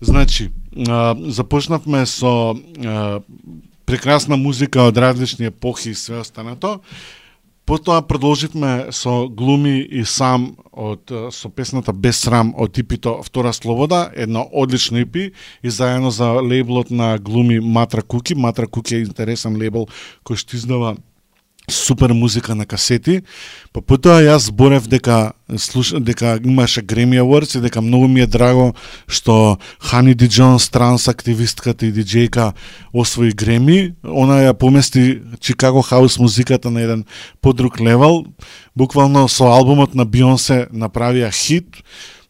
Значи, започнавме со прекрасна музика од различни епохи и све останато. Потоа продолживме со глуми и сам од со песната Без срам од типито Втора слобода, едно одлично ипи и заедно за лейблот на глуми Матра Куки. Матра Куки е интересен лейбл кој што издава супер музика на касети. Па потоа јас зборев дека слуш, дека имаше Grammy Awards и дека многу ми е драго што Хани Ди Джонс, транс активистката и диджејка освои Греми. Она ја помести Чикаго хаус музиката на еден подруг левел. Буквално со албумот на Бионсе направија хит.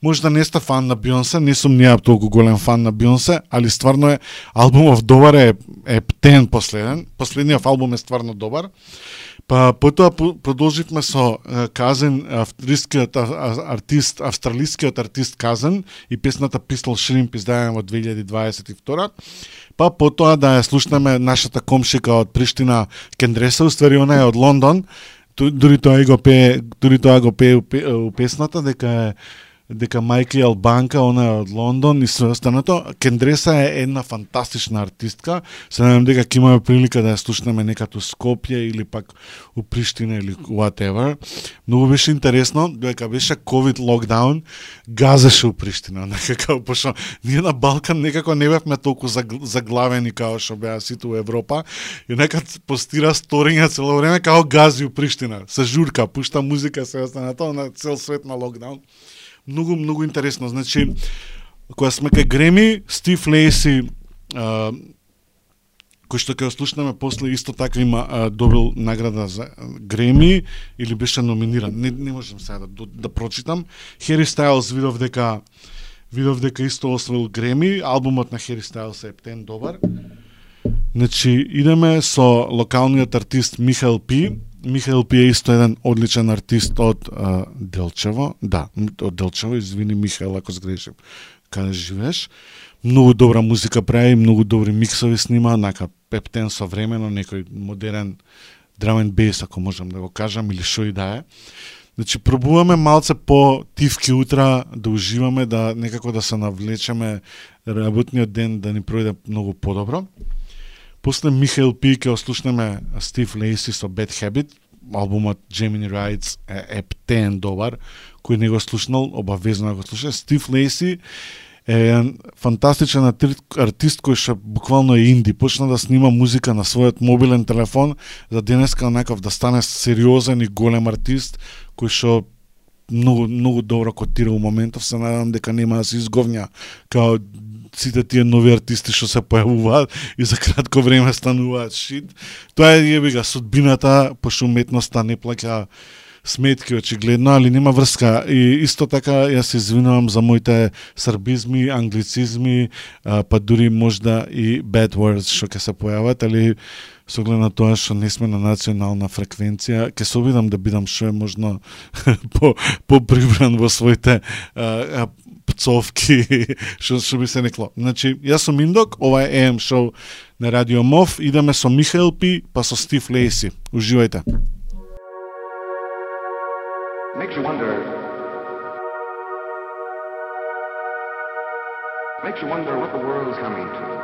Може да не сте фан на Бионсе, не сум нијав толку голем фан на Бионсе, али стварно е албумов добар е, е птен последен. Последниот албум е стварно добар. Па потоа продолживме со Казен, австралискиот артист, австралискиот артист Казен и песната Pistol Shrimp издадена во 2022. Па потоа да ја слушнеме нашата комшика од Приштина Кендреса, уствари она е од Лондон. Дури тоа го пее, дури тоа го пее у песната дека е дека Майкли Албанка, она е од Лондон и све останато. Кендреса е една фантастична артистка. Се надевам дека ќе имаме прилика да ја слушнеме некато Скопје или пак у Приштина или whatever. Многу беше интересно, дека беше COVID локдаун, газеше у Приштина, некако, пошто ние на Балкан некако не бевме толку заглавени као што беа сите у Европа, и некад постира сторинга цело време као гази у Приштина, се журка, пушта музика, се останато на цел свет на локдаун многу, многу интересно. Значи, кога сме кај Греми, Стив Лейси, а, кој што ќе слушнаме после исто така има а, добил награда за Греми или беше номиниран. Не, не можам сега да, да прочитам. Хери Стайлс видов дека видов дека исто освоил Греми, албумот на Хери Стайлс е птен добар. Значи, идеме со локалниот артист Михаил Пи, Михаил Пи е исто еден одличен артист од а, Делчево. Да, од Делчево, извини Михаил ако сгрешив каде живееш. Многу добра музика прави, многу добри миксови снима, нака пептен современо, некој модерен драмен бейс, ако можам да го кажам, или шо и да е. Значи, пробуваме малце по тивки утра, да уживаме, да некако да се навлечеме работниот ден да ни пројде многу подобро. После Михаил Пи ќе ослушнеме Стив Лейси со Bad Habit, албумот Gemini Rides е ептен добар, кој не го слушнал, обавезно да го слуша. Стив Лейси е фантастичен артист кој што буквално е инди. Почна да снима музика на својот мобилен телефон, за денеска некав да стане сериозен и голем артист, кој што многу многу добро котира у моментов, се надам дека нема да се изговња као сите тие нови артисти што се појавуваат и за кратко време стануваат шит. Тоа е јеби га судбината, пошто уметноста не плаќа сметки очигледно, али нема врска. И исто така јас се извинувам за моите србизми, англицизми, па дури можда и bad words што ќе се појават, али со оглед на тоа што не сме на национална фреквенција, ќе се обидам да бидам што е можно по, по во своите а, пцовки, што, што би се некло. Значи, јас сум Индок, ова е AM шоу на Радио МОВ, идеме со Михаил Пи, па со Стив Лейси. Уживајте. Makes you wonder Makes you wonder what the world's coming to.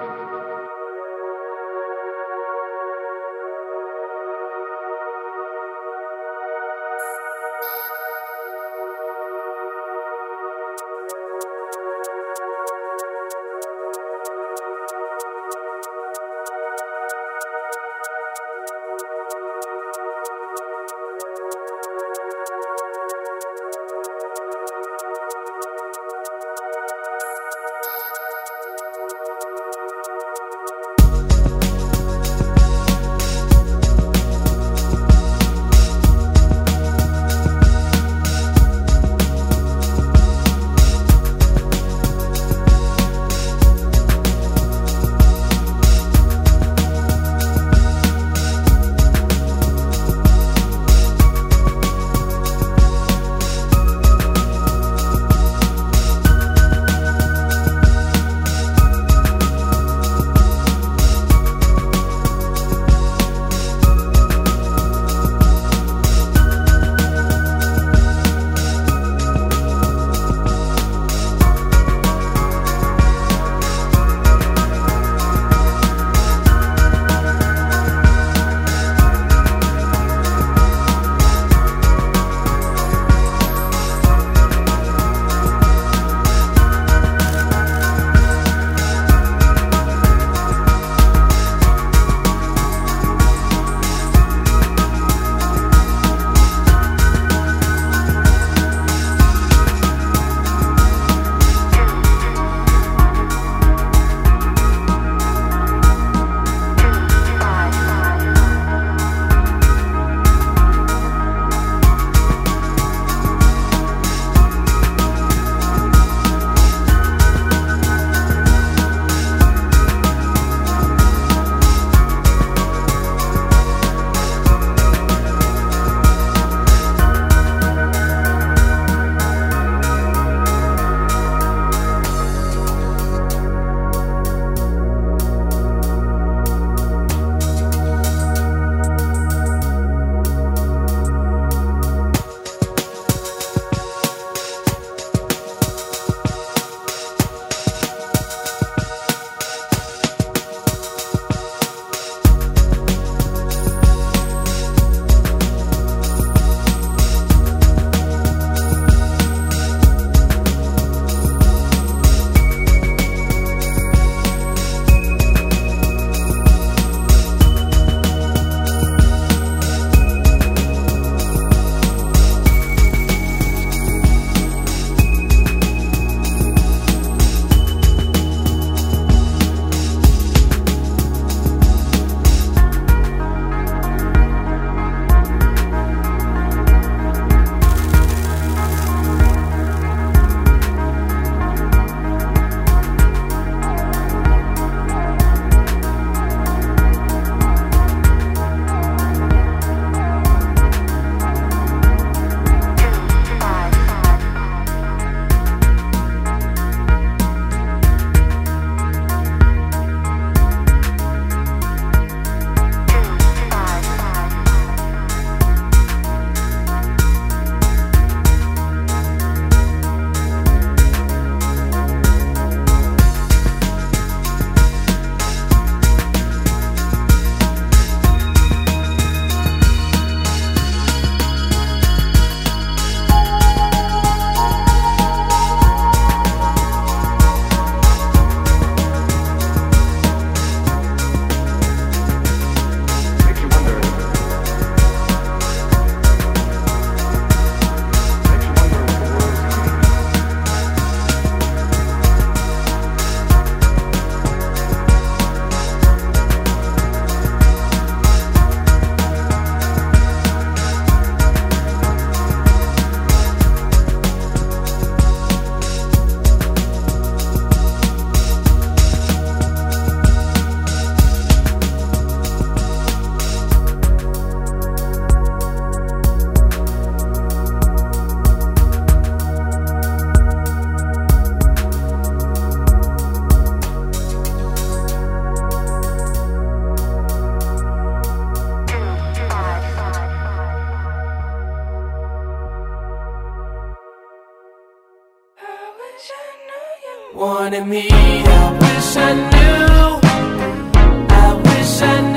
Wanted me. I wish I knew. I wish I knew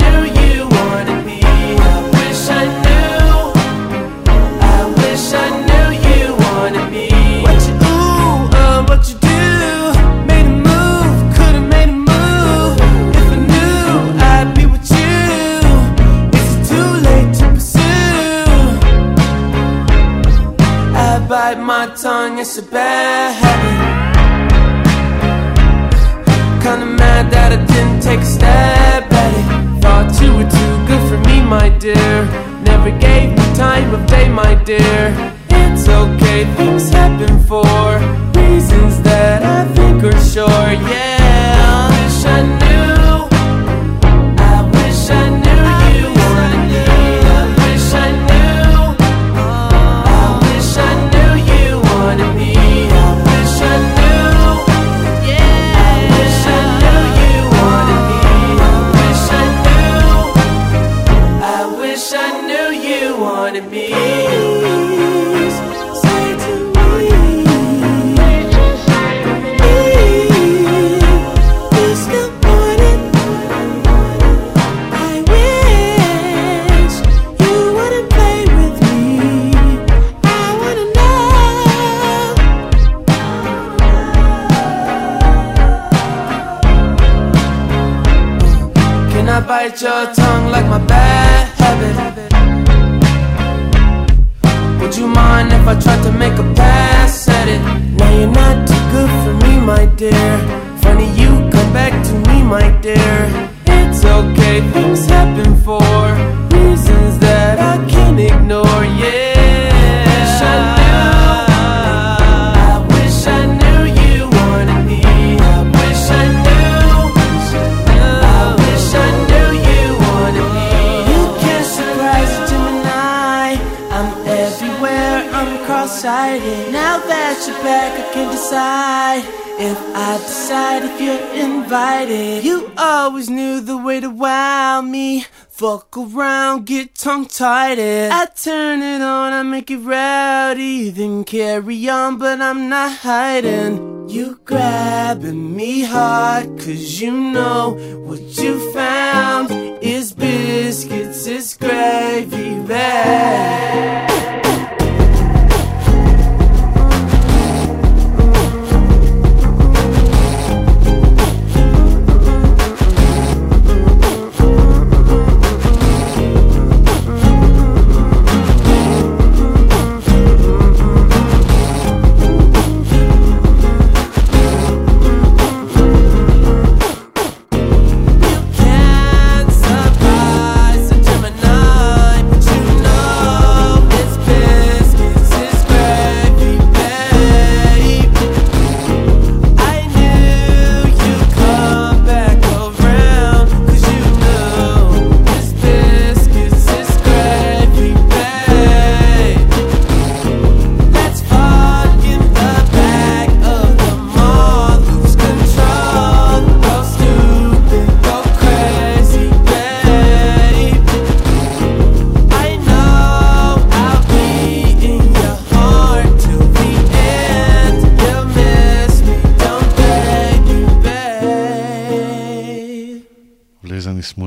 I turn it on, I make it rowdy, then carry on, but I'm not hiding. You grabbing me hard, cause you know what you found is biscuits, is gravy bag.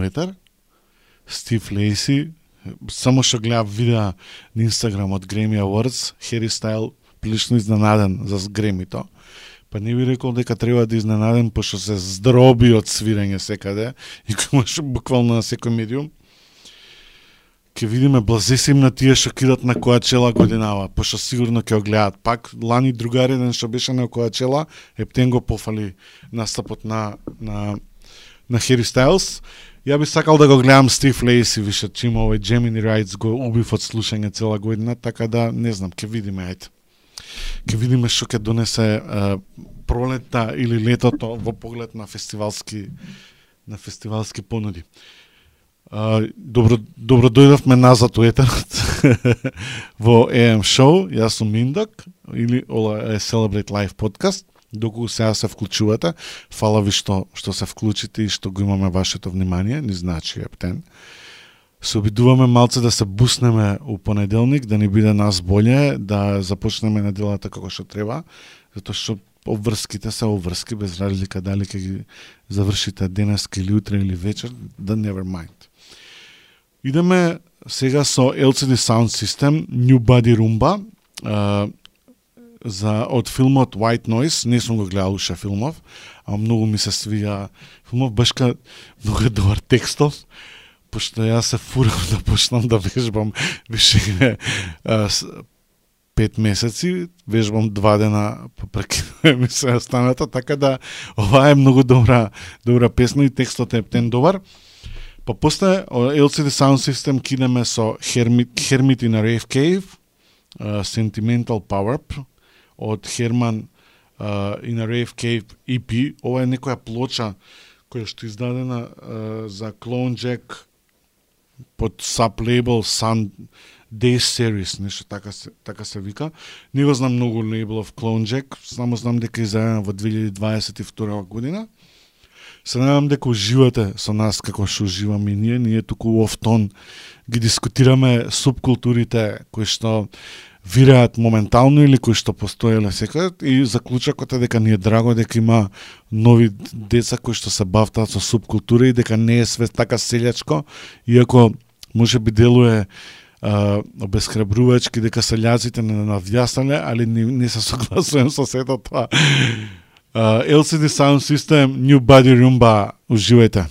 Влезани. Стив Лейси, само што гледав видеа на Инстаграм од Grammy Awards, Хери Стайл прилично изненаден за Гремито. Па не би рекол дека треба да изненаден, пошто се здроби од свирење секаде и кој имаш буквално на секој медиум. Ке видиме блазе се на тие што кидат на која чела годинава, пошто сигурно ќе огледат. Пак лани другари ден што беше на која чела, ептен го пофали настапот на на на Хери Стайлс. Ја би сакал да го гледам Стив Лейси више, чим овој Gemini Rights го убив од слушање цела година, така да не знам, ќе видиме ајде. Ќе видиме што ќе донесе е, пролетта или летото во поглед на фестивалски на фестивалски понуди. А, добро, добро дојдовме назад у етерот во AM Show. Јас сум Миндок или Ола е Celebrate Life подкаст. Доколку сега се вклучувате, фала ви што што се вклучите и што го имаме вашето внимание, ни значи ептен. Се обидуваме малце да се буснеме у понеделник, да ни биде нас боле, да започнеме неделата како што треба, затоа што обврските се обврски без разлика дали ќе ги завршите денеска или утре или вечер, да never mind. Идеме сега со LCD Sound System New Body Roomba за од филмот White Noise, не сум го гледал уште филмов, а многу ми се свија филмов башка многу добар текстов пошто јас се фурам да почнам да вежбам више а, с- пет месеци, вежбам два дена па прекинува ми се останата, така да ова е многу добра добра песна и текстот е птен добар. Па после LCD Sound System кидеме со Hermit, Hermit in a Rave Cave, uh, Sentimental Power Up, од Херман uh, in a Rave Cave EP. Ова е некоја плоча која што е издадена uh, за Clone Jack под саблейбл Sun Day Series, нешто така се, така се вика. Не го знам многу лейблов Clone Jack, само знам дека е издадена во 2022 година. Се надам дека уживате со нас како што уживаме и ние. Ние туку офтон ги дискутираме субкултурите кои што вираат моментално или кои што постоеле секогаш и заклучокот е дека ни е драго дека има нови деца кои што се бавтаат со субкултура и дека не е све така селјачко, иако може би делуе а, обесхрабрувачки дека селјаците не навјаснале, али не, не се согласувам со сето тоа. Uh, LCD Sound System, New Body Roomba, уживајте.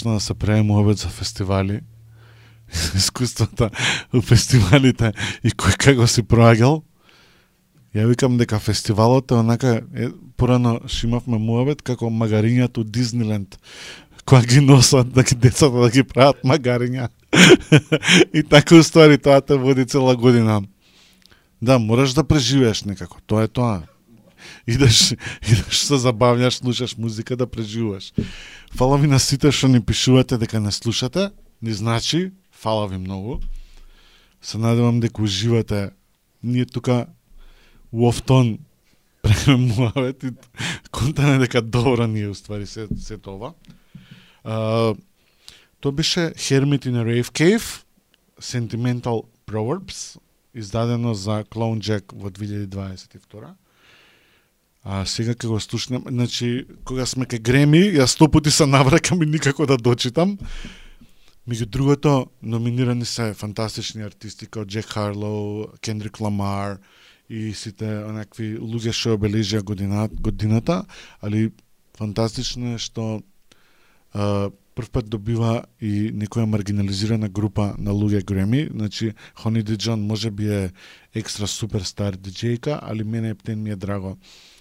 Почна да се прави муабет за фестивали, искуствата у фестивалите и кој како си проагал, Ја викам дека фестивалот е онака, е, порано шимавме муабет како магарињата у Дизниленд, која ги носат да ги децата да ги прават магариња. и така устори тоа те води цела година. Да, мораш да преживееш некако, тоа е тоа. Идеш, идеш се забавljаш, слушаш музика да преживуваш. Фала ви на сите што ни пишувате дека не слушате, не значи, фала ви многу. Се надевам дека уживате. Ние тука у Офтон преме муавет и контане дека добро ни е уствари се, се това. А, тоа беше Hermit in a Rave Cave, Sentimental Proverbs, издадено за Clone Jack во 2022. А сега кога го слушнам, значи, кога сме ке Греми, јас сто пати се навракам и никако да дочитам. Меѓу другото, номинирани се фантастични артисти како Джек Харлоу, Кендрик Ламар и сите онакви луѓе што обележија годината, годината, али фантастично е што а, прв пат добива и некоја маргинализирана група на луѓе Греми, значи Хони Диджон може би е екстра суперстар диджејка, али мене ептен ми е драго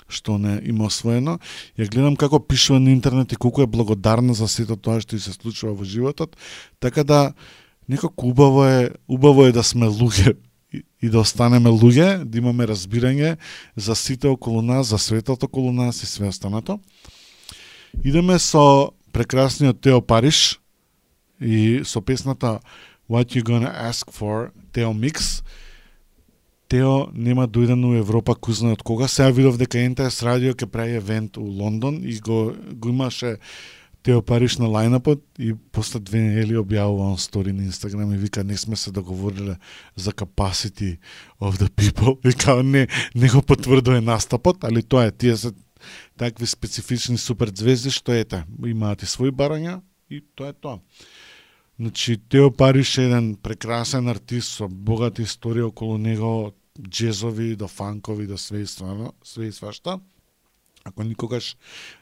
што не има освоено. Ја гледам како пишува на интернет и колку е благодарна за сето тоа што и се случува во животот, така да некако убаво е, убаво е да сме луѓе и- и да останеме луѓе, да имаме разбирање за сите околу нас, за светот околу нас и све останато. Идеме со прекрасниот Тео Париш и со песната What You Gonna Ask For, Тео Микс. Тео нема да дојден у Европа кузна од кога. Сега видов дека НТС радио ќе прави евент у Лондон и го, го имаше Тео Париш на лајнапот и после две недели објавува он стори на Инстаграм и вика не сме се договориле за capacity of the people. И као не, не го потврдува настапот, али тоа е, тие се такви специфични супер звезди што ете, имаат и своји барања и тоа е тоа. Значи, Тео Париш е еден прекрасен артист со богата историја околу него, джезови до фанкови до све и свано, све и свашта. Ако никогаш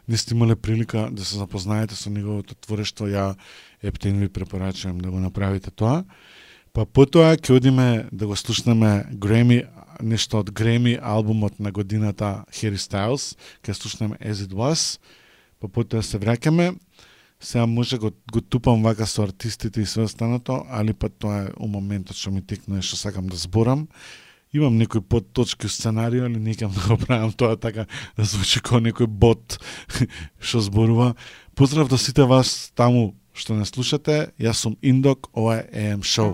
не сте имале прилика да се запознаете со неговото творештво, ја ептен ви препорачувам да го направите тоа. Па потоа ќе одиме да го слушнеме Греми, нешто од Греми албумот на годината Harry Styles, ќе слушнеме As It Was, па потоа се враќаме. Сега може го, го тупам вака со артистите и све останато, али па тоа е у моментот што ми текнува што сакам да зборам. Имам некој подточки сценарио, али некам да го правам тоа така да звучи како некој бот што зборува. Поздрав до сите вас таму што не слушате. Јас сум Индок, ова е AM Show.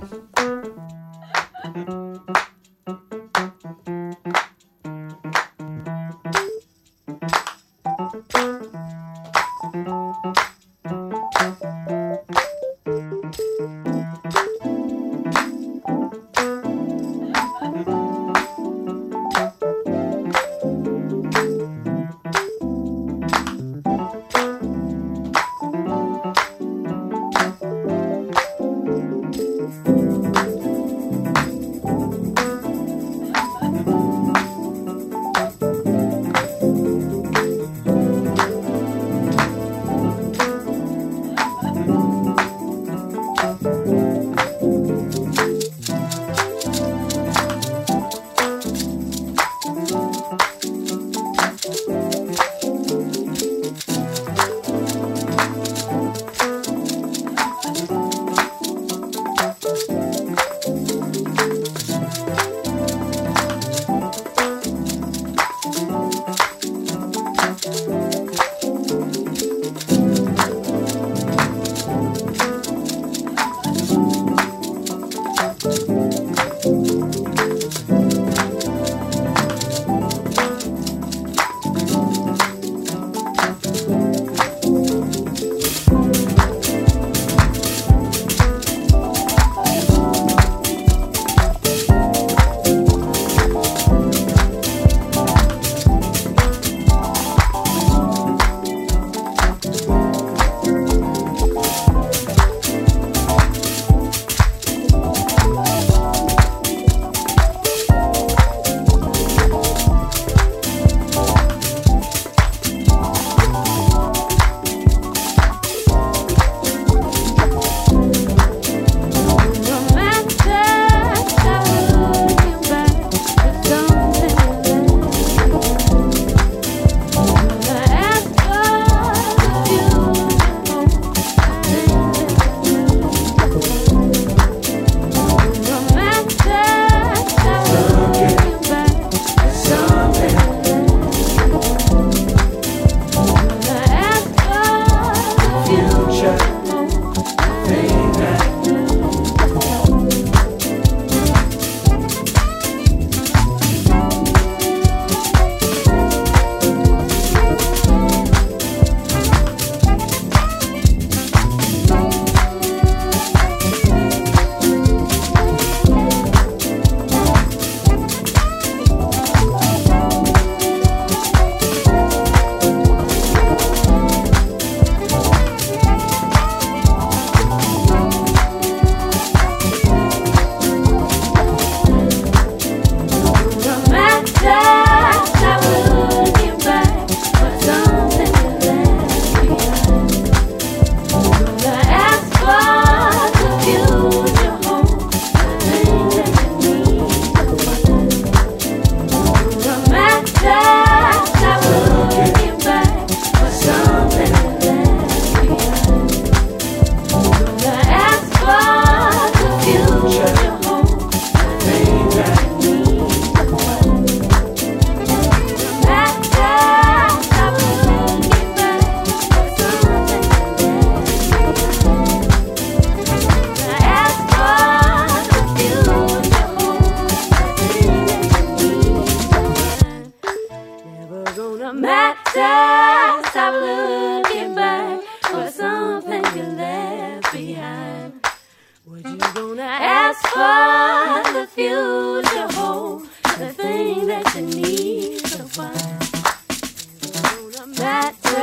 that.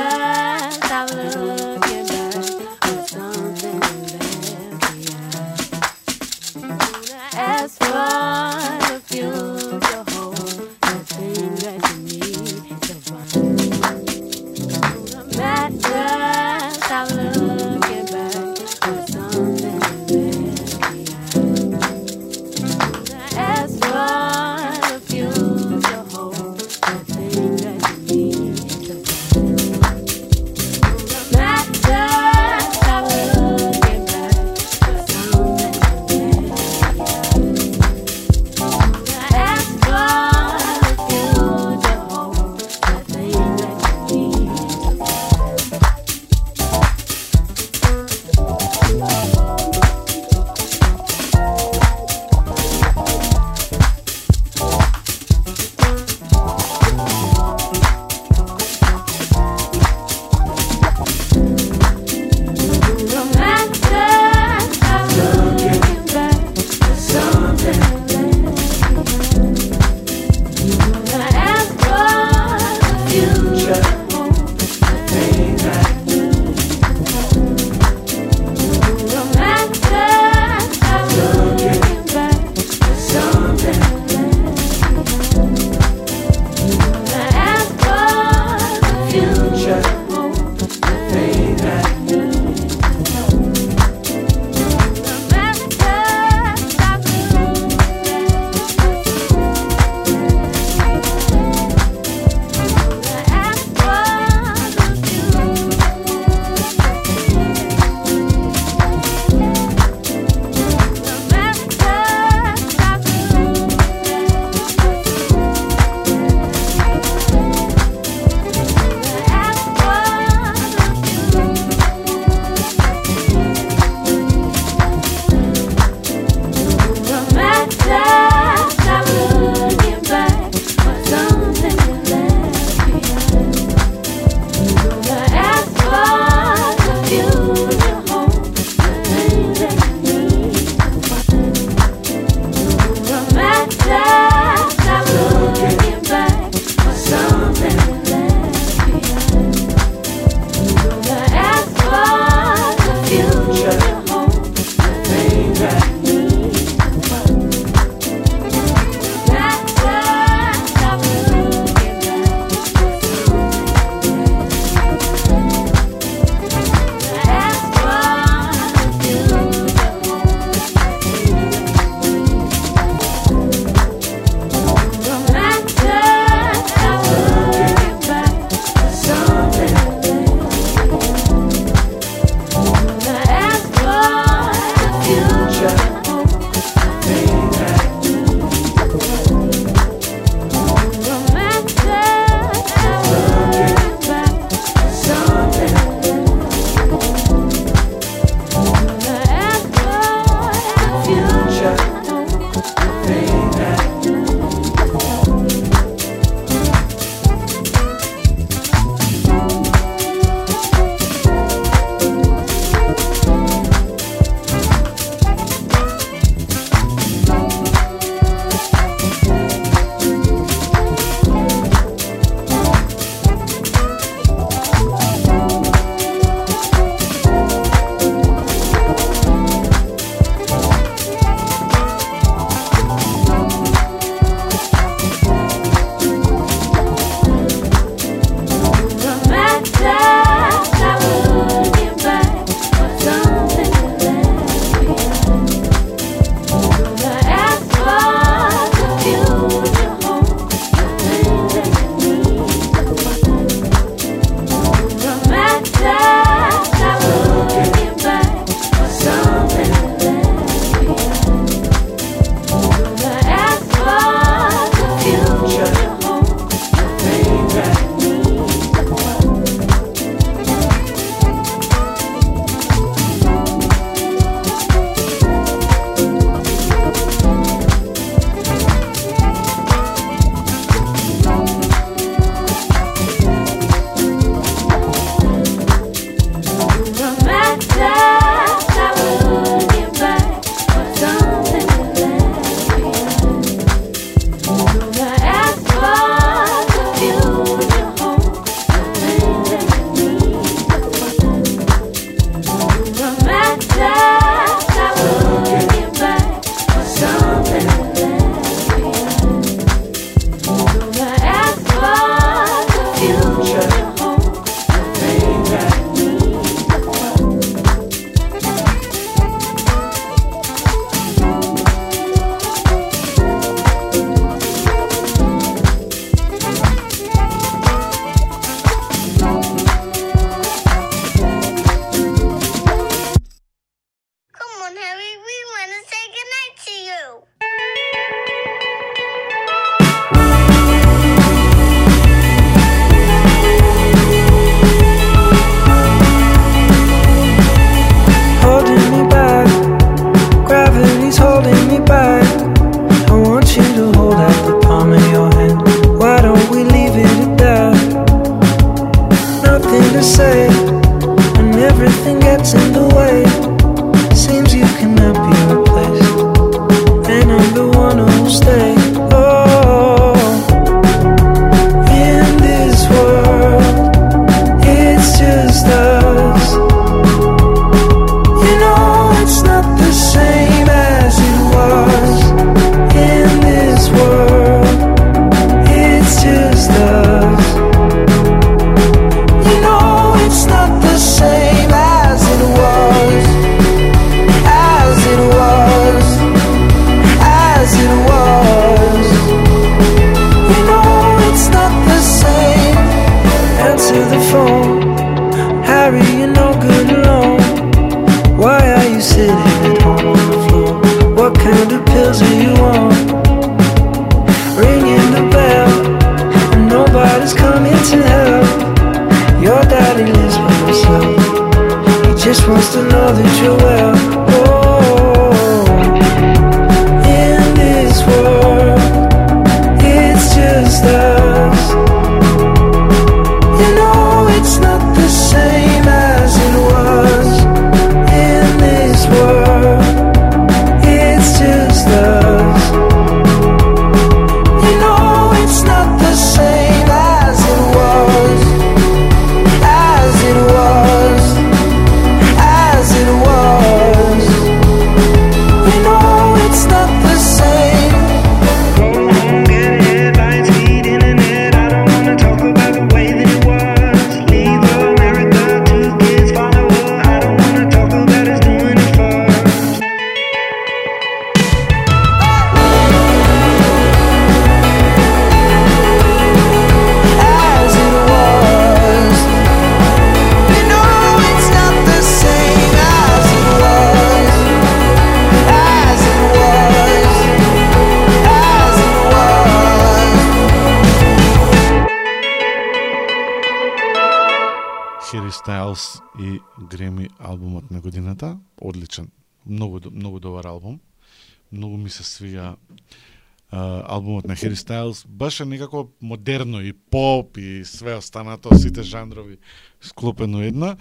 Стайлс. Некако модерно и поп и све останато, сите жанрови склопено една.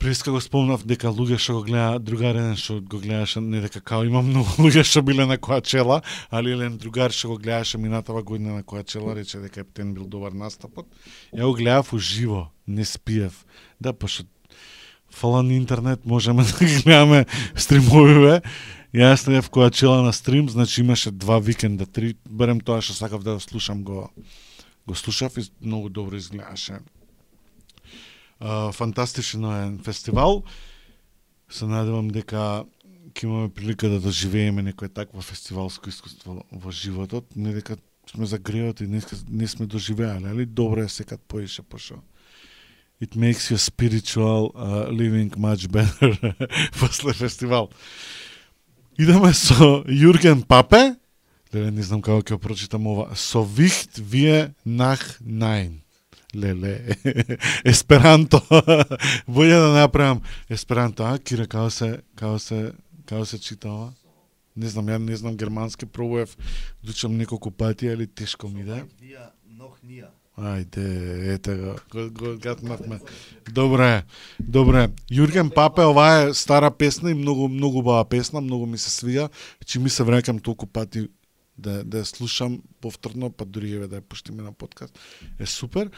Преска го спомнав дека луѓе што го гледа другарен што го гледаше не дека као има многу луѓе што биле на Коачела, али еден другар што го гледаше минатава година на Коачела рече дека Ептен бил добар настапот. Ја го гледав уживо, не спиев. Да, пошто фала на интернет можеме да ги гледаме стримовиве. Јас не која чела на стрим, значи имаше два викенда, три, барем тоа што сакав да го слушам го го слушав и многу добро изгледаше. Фантастичен е фестивал. Се надевам дека ќе имаме прилика да доживееме некое такво фестивалско искуство во животот, не дека сме загреват и не, не сме доживеале, али добро е секад поише пошо. It makes your spiritual uh, living much better после фестивал. Идеме со Јурген Папе, леле не знам како ќе прочитам ова, со вихт вие нах најн. Леле, есперанто. Боље да направам есперанто, а Кира како се како се како се чита ова? Не знам, ја не знам германски, пробував, дучам неколку пати, али тешко ми да. Нох нија. Ајде, ете го, го, го гатнавме. Добре, добре. Јурген Папе, ова е стара песна и многу, многу баа песна, многу ми се свија, че значи, ми се врекам толку пати да, да ја слушам повторно, па дури еве да ја пуштиме на подкаст. Е супер.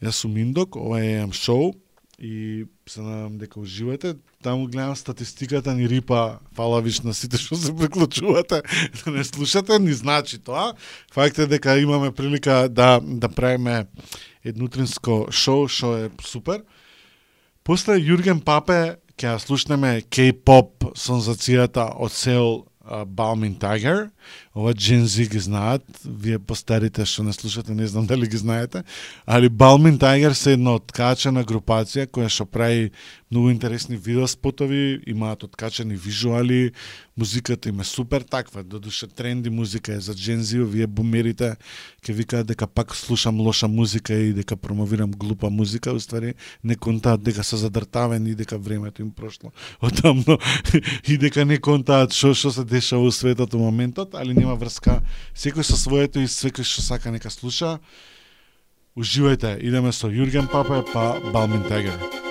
Јас сум Индок, ова е Ем шоу и се надам дека уживате. Таму гледам статистиката ни рипа, фала виш на сите што се приклучувате, да не слушате, ни значи тоа. Факт е дека имаме прилика да да правиме еднутринско шоу, што е супер. После Јурген Папе ќе слушнеме K-pop сонзацијата од Сеул Балмин Balmin Tiger. Ова джинзи ги знаат, вие постарите што не слушате, не знам дали ги знаете, али Балмин Тайгер се една откачена групација која што прави многу интересни видеоспотови, имаат откачени визуали, музиката им е супер таква, додуше тренди музика е за джинзи. Вие бумерите ќе викаат дека пак слушам лоша музика и дека промовирам глупа музика, уствари не контаат дека се задртавени и дека времето им прошло отамно и дека не контаат што што се дешава во светот во моментот, али нема врска. Секој со своето и секој што сака нека слуша. Уживајте, идеме со Јурген Папе па Балмин Тегер.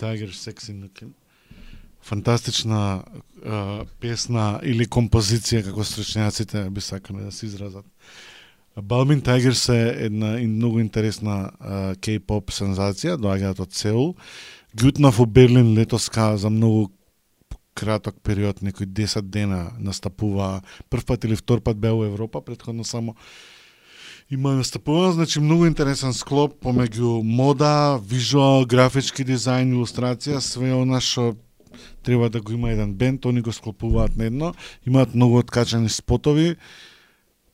Tiger, Sexy Секси Фантастична а, песна или композиција како стручњаците би сакале да се изразат. Балмин Тайгерс е една и многу интересна кей-поп сензација, доаѓаат од Сеул. Гютнав во Берлин летоска за многу краток период, некои 10 дена настапува, прв пат или втор пат беа во Европа, предходно само Има настапува, значи многу интересен склоп помеѓу мода, визуал, графички дизајн, илустрација, све она што треба да го има еден бенд, они го склопуваат на едно, имаат многу откачани спотови,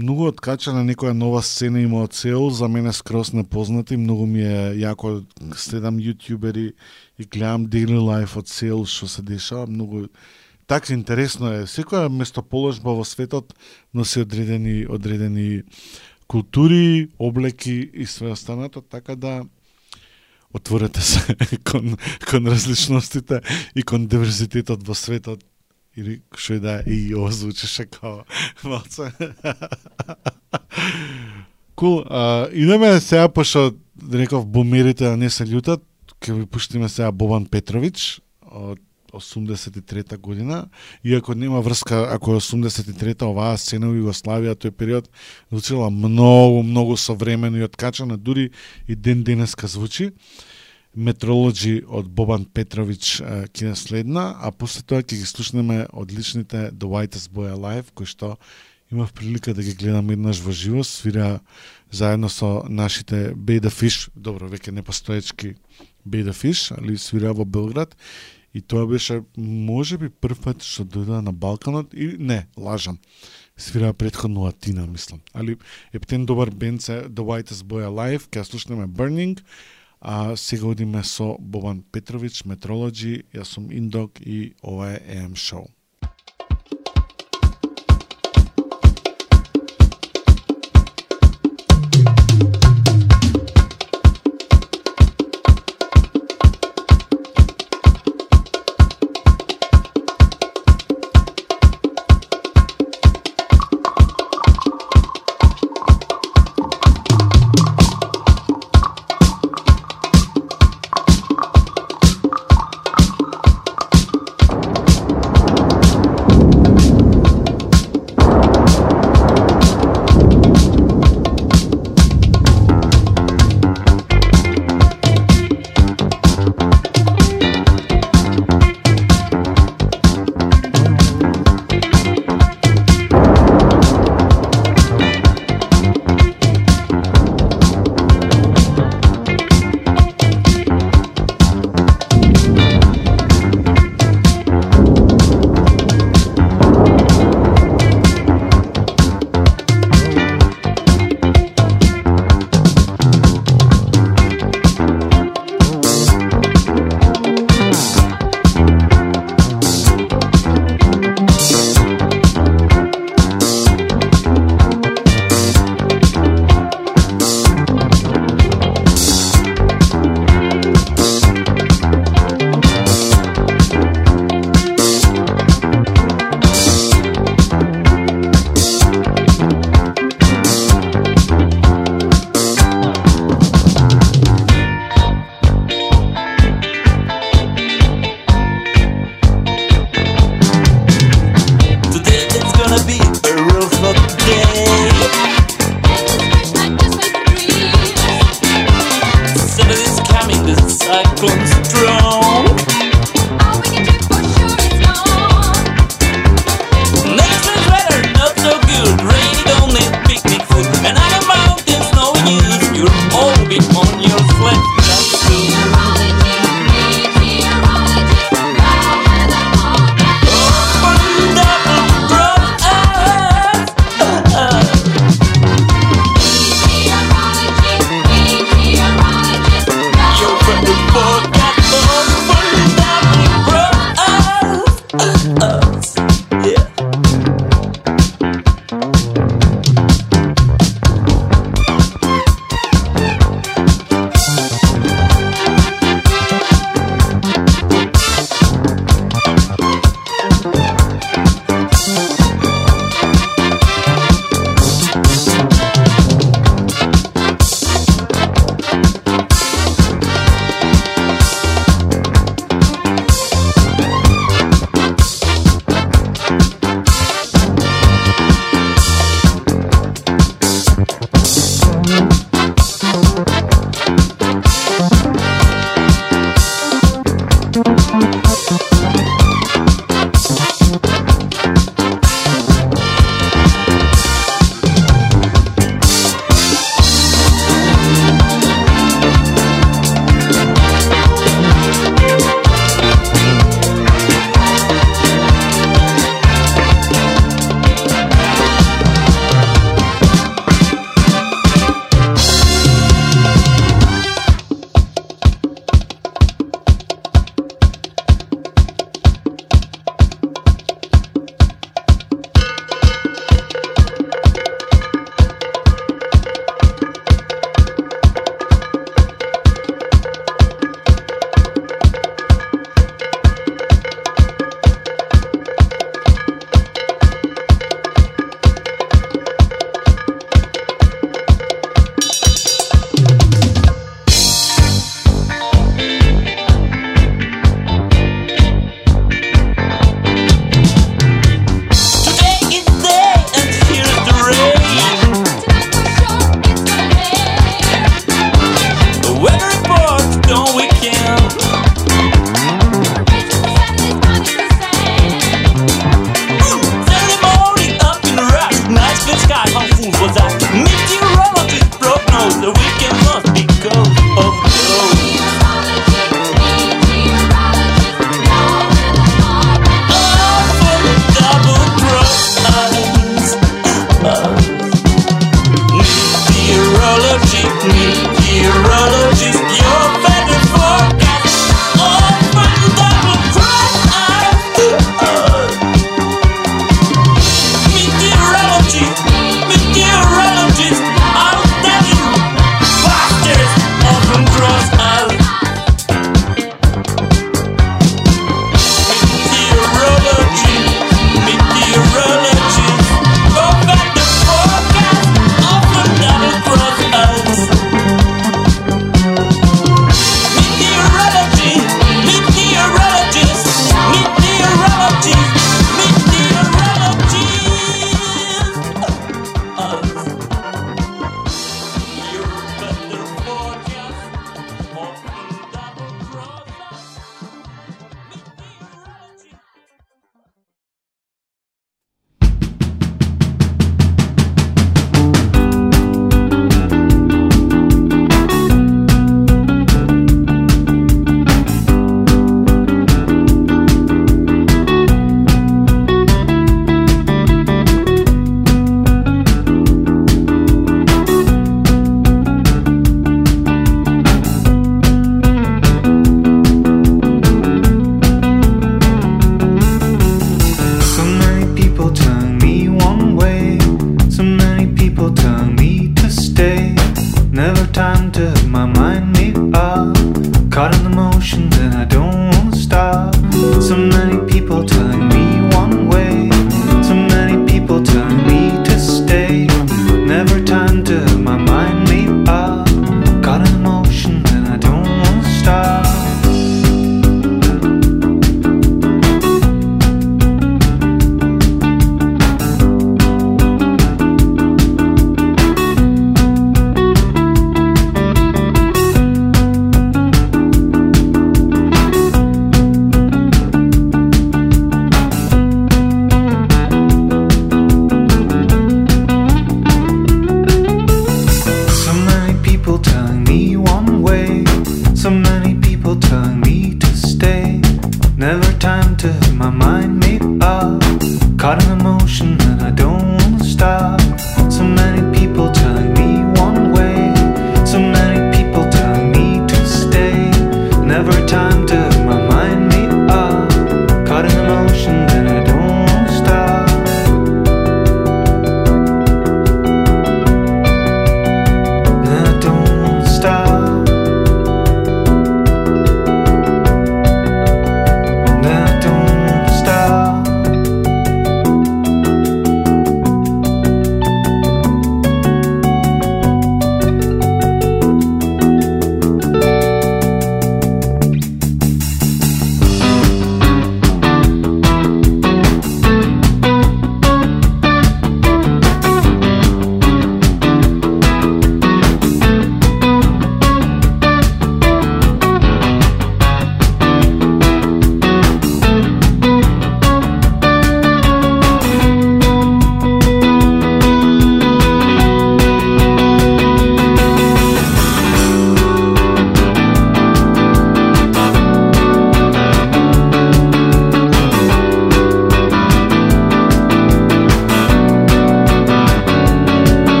многу откачана некоја нова сцена има од Сеул, за мене скрос непознати, многу ми е јако следам јутјубери и гледам daily life од Сеул што се дешава, многу така интересно е. Секоја местоположба во светот носи одредени одредени култури, облеки и све останато, така да отворете се кон, кон различностите и кон диверзитетот во светот или што и да и ово звучеше као малце. Кул, а, идеме сега, пошто да реков бумерите да не се љутат, ќе ви пуштиме сега Бобан Петрович од 83 година, иако нема врска, ако е 83-та, оваа сцена во Југославија, тој период звучила многу, многу современо и откачана, дури и ден денеска звучи. Метрологи од Бобан Петрович е, ќе а после тоа ќе ги слушнеме одличните The Whitest Boy Alive, кои што имав прилика да ги гледам еднаш во живо, свира заедно со нашите Бейда Фиш, добро, веќе не постоечки Beta Фиш али свира во Белград И тоа беше, може би, прв пат што дојде на Балканот, и не, лажам. Свира предходно Атина, мислам. Али ептен добар бенд се The Whitest Boy Alive, ќе слушнеме Burning, а сега одиме со Бобан Петрович, Метрологи. јас сум Индок и ова е AM Show.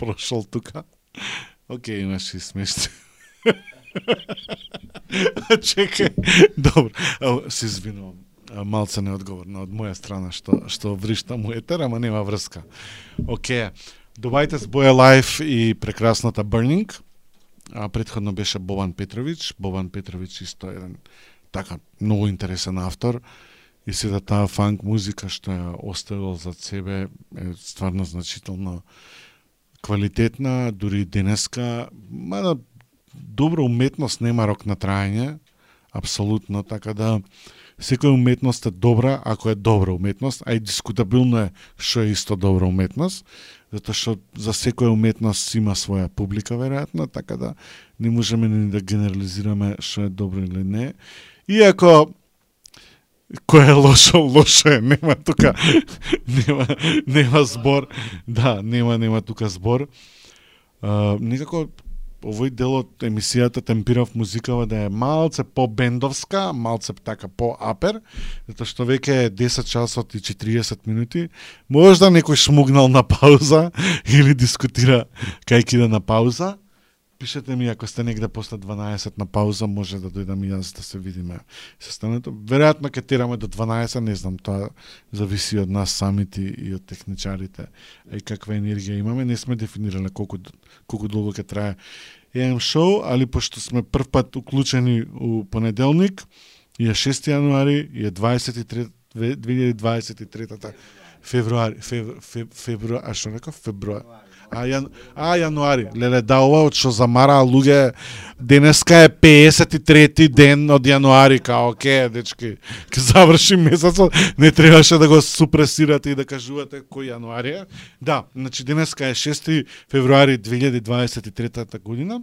Прошол тука. Океј, имаш и смешно. Чекај, добро, се извинувам. Малце неодговорно од моја страна што што вришта му етер, ама нема врска. Океј. Добајте с Боја Лайф и прекрасната Burning. А предходно беше Бован Петровиќ. Бован Петровиќ исто е еден така многу интересен автор и сета таа фанк музика што ја оставил за себе е стварно значително квалитетна, дури денеска, мада добра уметност нема рок на трајање, апсолутно, така да секоја уметност е добра ако е добра уметност, а и дискутабилно е што е исто добра уметност, затоа што за секоја уметност има своја публика веројатно, така да не можеме ни да генерализираме што е добро или не. Иако кој е лошо, лошо е, нема тука нема нема збор. Да, нема нема тука збор. А, некако овој дел од емисијата темпирав музикава да е малце по-бендовска, малце така по-апер, затоа што веќе е 10 часот и 40 минути. Можда некој шмугнал на пауза или дискутира кај ќе да на пауза. Пишете ми ако сте негде после 12 на пауза, може да дојдам и јас да се видиме состането. Веројатно ќе тераме до 12, не знам, тоа зависи од нас самите и од техничарите, а и каква енергија имаме. Не сме дефинирале колку колку долго ќе трае еден шоу, али пошто сме прв пат уклучени у понеделник, и е 6 јануари, и е 23 2023 февруари, фев, фев, февруари, а што реков? Февруари. А, јан, а јануари. Леле, да, ова од што замараа луѓе, денеска е 53 ден од јануари, као, оке, дечки, ке заврши месецот, не требаше да го супресирате и да кажувате кој јануари е. Да, значи денеска е 6 февруари 2023 година.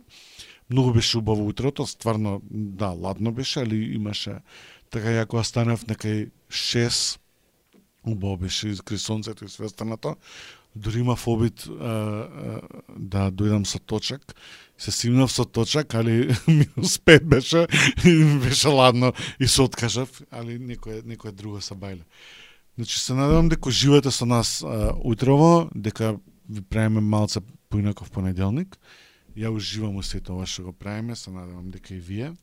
Многу беше убаво утрото, стварно, да, ладно беше, али имаше, така ја кога станав некај 6, убаво беше искри сонцето и све останато. Дури имав обид а, а, да дојдам со точак. Се симнав со точак, али минус пет беше и беше ладно и се откажав, али некој некој друго се бајле. Значи се надевам дека живеете со нас а, утрово, дека ви правиме малце поинаков понеделник. Ја уживам у сето ова што го правиме, се надевам дека и вие.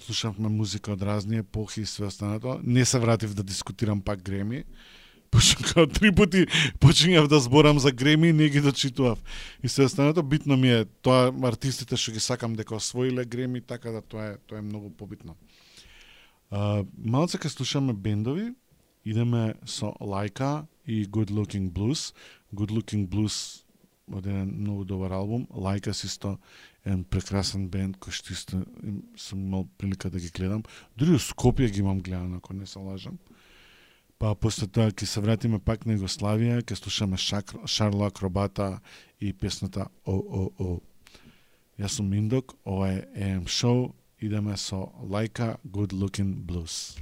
Слушавме музика од разни епохи и све останато. Не се вратив да дискутирам пак Греми, Пошукав три пати почињав да зборам за Греми и не ги дочитував. И се останато битно ми е тоа артистите што ги сакам дека освоиле Греми, така да тоа е тоа е многу побитно. А, малце ке слушаме бендови, идеме со Лайка и Good Looking Blues. Good Looking Blues од еден многу добар албум. Лайка си сто еден прекрасен бенд кој што исто сум имал прилика да ги гледам. Дури у Скопје ги имам гледано, ако не се лажам па после тоа ќе се вратиме пак на Југославија, ќе слушаме Шакр, Шарло Акробата и песната О, О, О. Јас сум Индок, ова е AM Show, идеме со Лайка Good Looking Blues.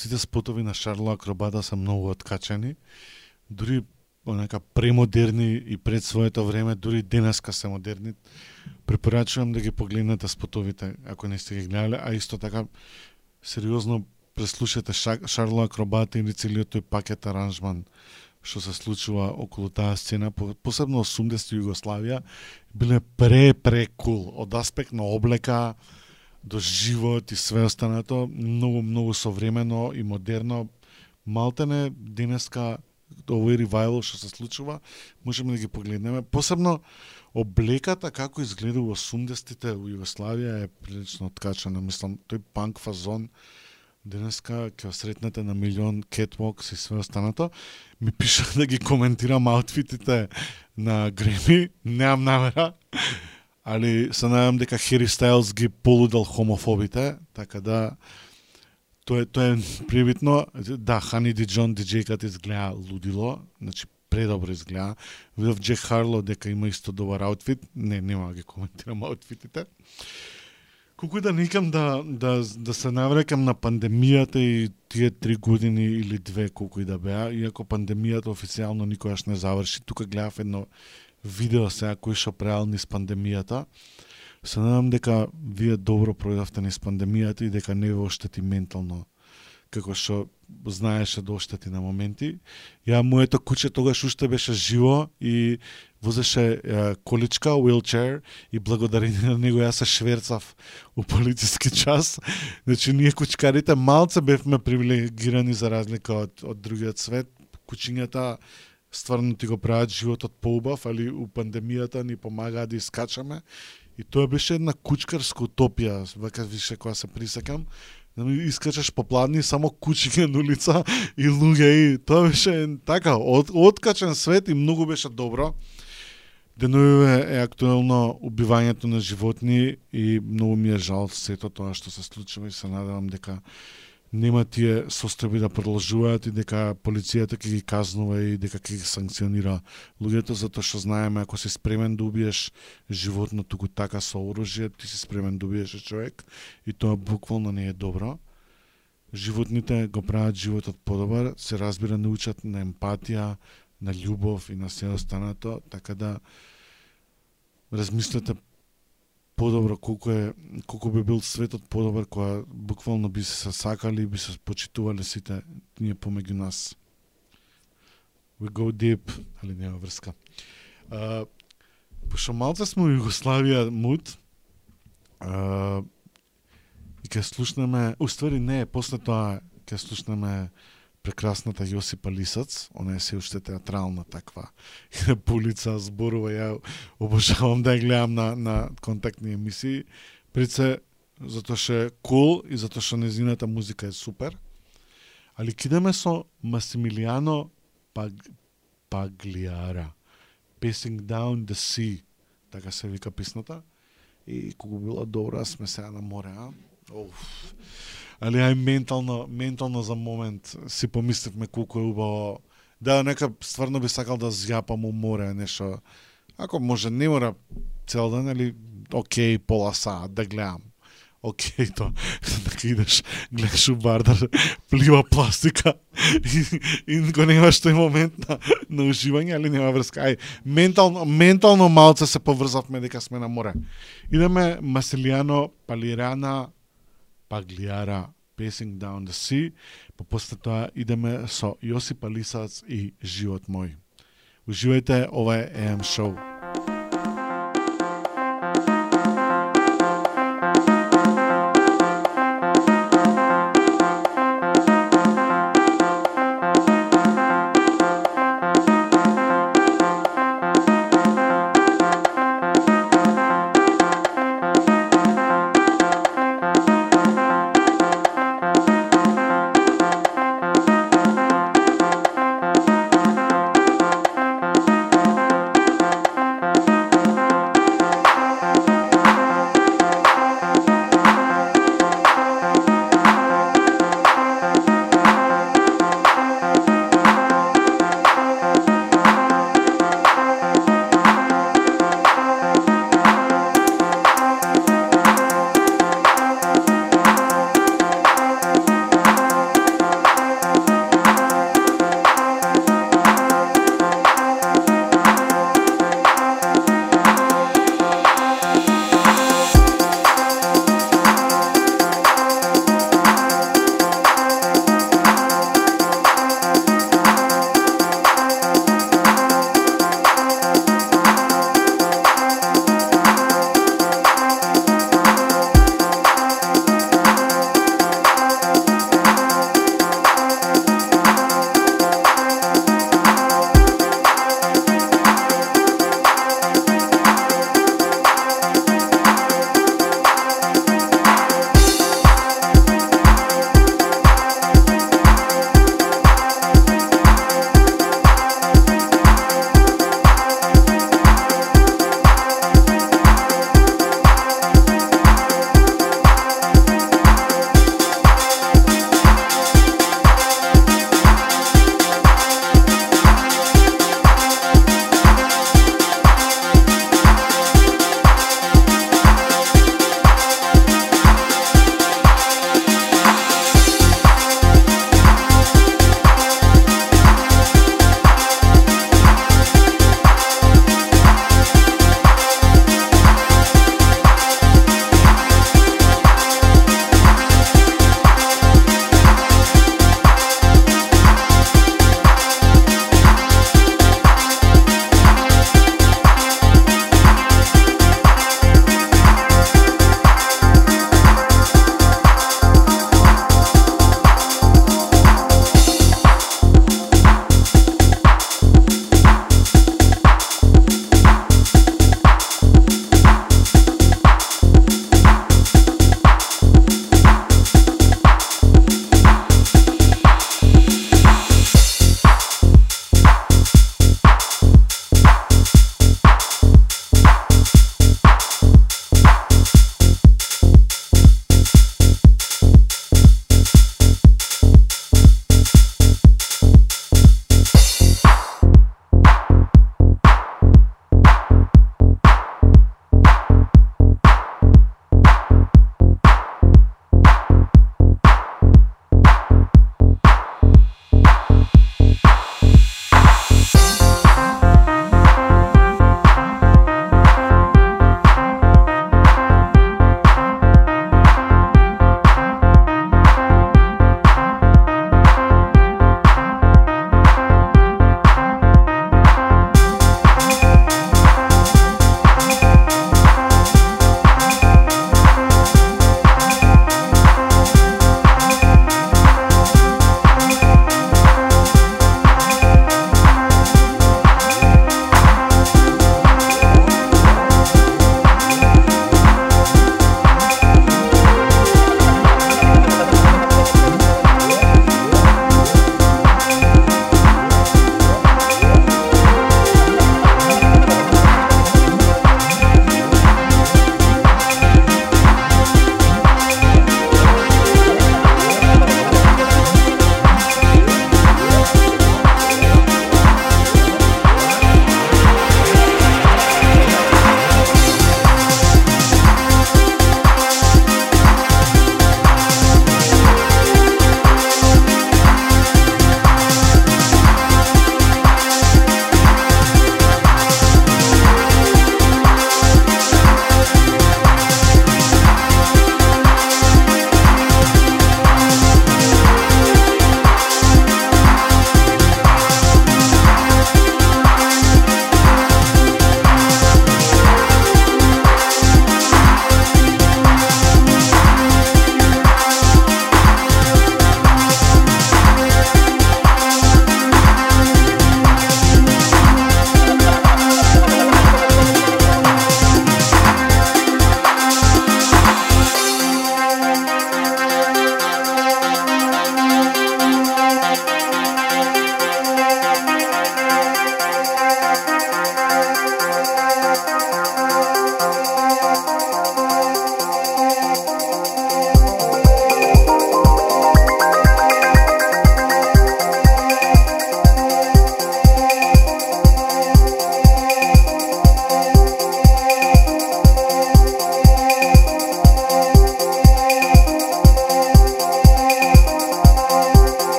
Сите спотови на Шарло Акробата се многу откачени. Дури онака премодерни и пред своето време, дури денеска се модерни. Препорачувам да ги погледнете спотовите, ако не сте ги гледале, а исто така сериозно преслушате Шарло Акробата или целиот тој пакет аранжман што се случува околу таа сцена, посебно 80 Југославија, биле пре пре кул од аспект на облека до живот и све останато, многу многу современо и модерно. Малтене денеска овој ревајвал што се случува, можеме да ги погледнеме. Посебно облеката како изгледа во 80-тите во Југославија е прилично откачана. Мислам, тој панк фазон денеска ќе сретнете на милион кетвокс и све останато. Ми пиша да ги коментирам аутфитите на Греми, немам намера, али се надевам дека Хери Стайлс ги полудел хомофобите, така да тоа е тоа е прибитно. Да, Хани Ди Джон диджејката изгледа лудило, значи предобро изгледа. Видов Джек Харло дека има исто добар аутфит, не нема да ги коментирам аутфитите. Колку да никам да, да, да се наврекам на пандемијата и тие три години или две колку и да беа, иако пандемијата официјално никогаш не заврши, тука гледав едно видео сега кои што правил низ пандемијата. Се надам дека вие добро пројдавте низ пандемијата и дека не ве оштети ментално како што знаеше да оштети на моменти. Ја моето куче тогаш уште беше живо и возеше е, количка, wheelchair и благодарение на него јас се шверцав у полициски час. Значи ние кучкарите малце бевме привилегирани за разлика од, од другиот свет. Кучињата стварно ти го прават животот поубав, али у пандемијата ни помагаа да искачаме. И тоа беше една кучкарска утопија, вака више која се присекам, да ми искачаш по пладни само кучиња на улица и луѓе и тоа беше така од, откачен свет и многу беше добро. Деновиве е актуелно убивањето на животни и многу ми е жал сето тоа што се случува и се надевам дека нема тие состојби да продолжуваат и дека полицијата ќе ги казнува и дека ќе ги санкционира луѓето затоа што знаеме ако си спремен да убиеш животно туку така со оружје, ти си спремен да убиеш човек и тоа буквално не е добро. Животните го прават животот подобар, се разбира научат на емпатија, на љубов и на се останато, така да размислете подобро колку е колку би бил светот подобар кога буквално би се сакали и би се почитувале сите ние помеѓу нас. We go deep, али нема врска. А, пошто малце сме во Југославија мут, а, и ке слушнеме, уствари не, после тоа ке слушнеме прекрасната Јосипа Лисац, она е се уште театрална таква полица зборува, ја обожавам да ја гледам на, на контактни емисии, пред се затоа што е кул и затоа што незината музика е супер, али кидеме со Масимилиано Паг... Паглиара, Pacing Down the Sea, така се вика писната, и кога била добра, сме сега на море, а? Оф. Али ај ментално, ментално за момент си помисливме колку е убаво. Да, нека стварно би сакал да зјапам у море нешто. Ако може не мора цел ден, али окей, пола саат да гледам. Океј, то, дека идеш, гледаш у бардар, плива пластика и, и го немаш тој момент на, на уживање, али нема врска. Ај, ментално, ментално малце се поврзавме дека сме на море. Идеме масилијано Палирана Паглиара Pacing Down the Sea, па после тоа идеме со Јосип Алисац и Живот мој. Уживајте, ова е AM Show.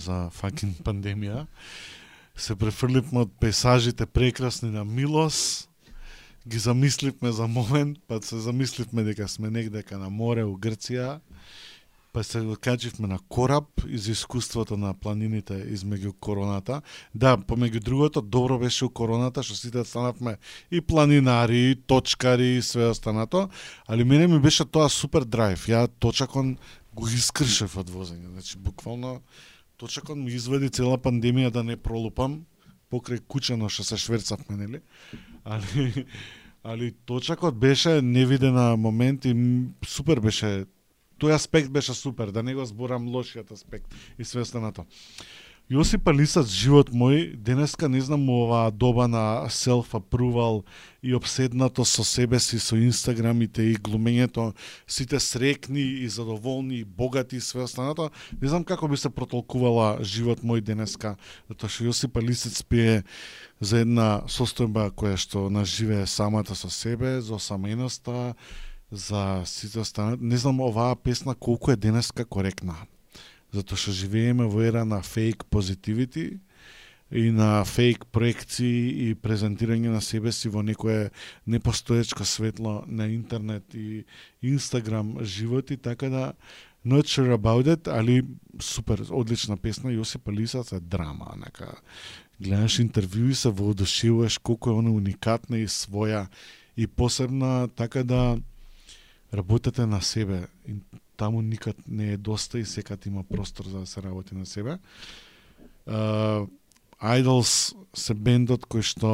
За факин пандемија, се префрлипме од пейсажите прекрасни на Милос, ги замисливме за момент, па се замисливме дека сме негдека на море у Грција па се откачивме на кораб из искуството на планините измеѓу короната. Да, помеѓу другото, добро беше у короната, што сите станавме и планинари, и точкари, и све останато, али мене ми беше тоа супер драйв. Ја точакон го искршев од возење. Значи, буквално, точакон ми изведи цела пандемија да не пролупам, покрај кучено што се шверцавме, нели? Али, али точакот беше невидена момент и супер беше тој аспект беше супер, да не го зборам лошиот аспект и све останато. Јосип Алисац, живот мој, денеска не знам оваа доба на self-approval и обседнато со себе си, со инстаграмите и глумењето, сите срекни и задоволни и богати и све останато, не знам како би се протолкувала живот мој денеска, затоа што Јосип Алисац пие за една состојба која што наживее самата со себе, за осаменоста, за сите останато. Не знам оваа песна колку е денеска коректна. Затоа што живееме во ера на фейк позитивити и на фейк проекции и презентирање на себе си во некое непостоечко светло на интернет и Инстаграм животи, така да not sure about it, али супер, одлична песна, Јосип Алисац е драма, нека гледаш интервју и се воодушевуваш колку е она уникатна и своја и посебна, така да работете на себе. Таму никад не е доста и секад има простор за да се работи на себе. Uh, Idols се бендот кој што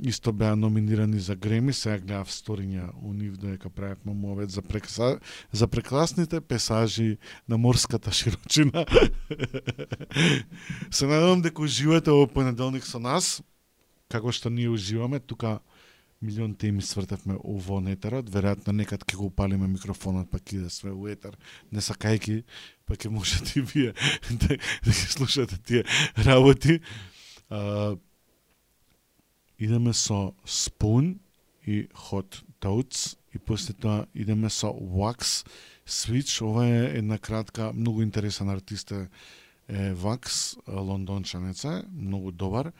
исто беа номинирани за Греми, сега гледав сториња у нив да доека правевме мовет за, прекса... за прекрасните песажи на морската широчина. се надевам дека уживате во понеделник со нас, како што ние уживаме, тука милион теми свртевме во етерот, веројатно некад ќе го упалиме микрофонот, па ќе иде све у етер, не сакајки, па ќе можете да и вие да, да ги слушате тие работи. А, идеме со Spoon и Hot Toads и после тоа идеме со Wax Switch. Ова е една кратка, многу интересен артист е, Wax, лондончанец е, многу добар.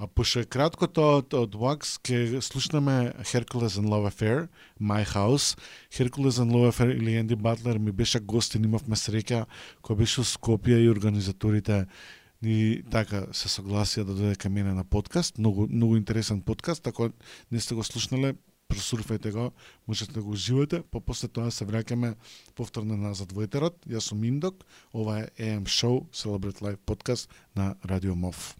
А пошто е краткото од, од Wax, слушнеме Hercules and Love Affair, My House. Hercules and Love Affair или Енди Батлер ми беше гостин, имавме среќа, кој беше у Скопје и организаторите ни така се согласија да дојде кај мене на подкаст, многу многу интересен подкаст, така не сте го слушнале, просурфајте го, можете да го уживате, па после тоа се враќаме повторно назад во етерот. Јас сум Индок, ова е AM Show Celebrate Live подкаст на Радио МОВ.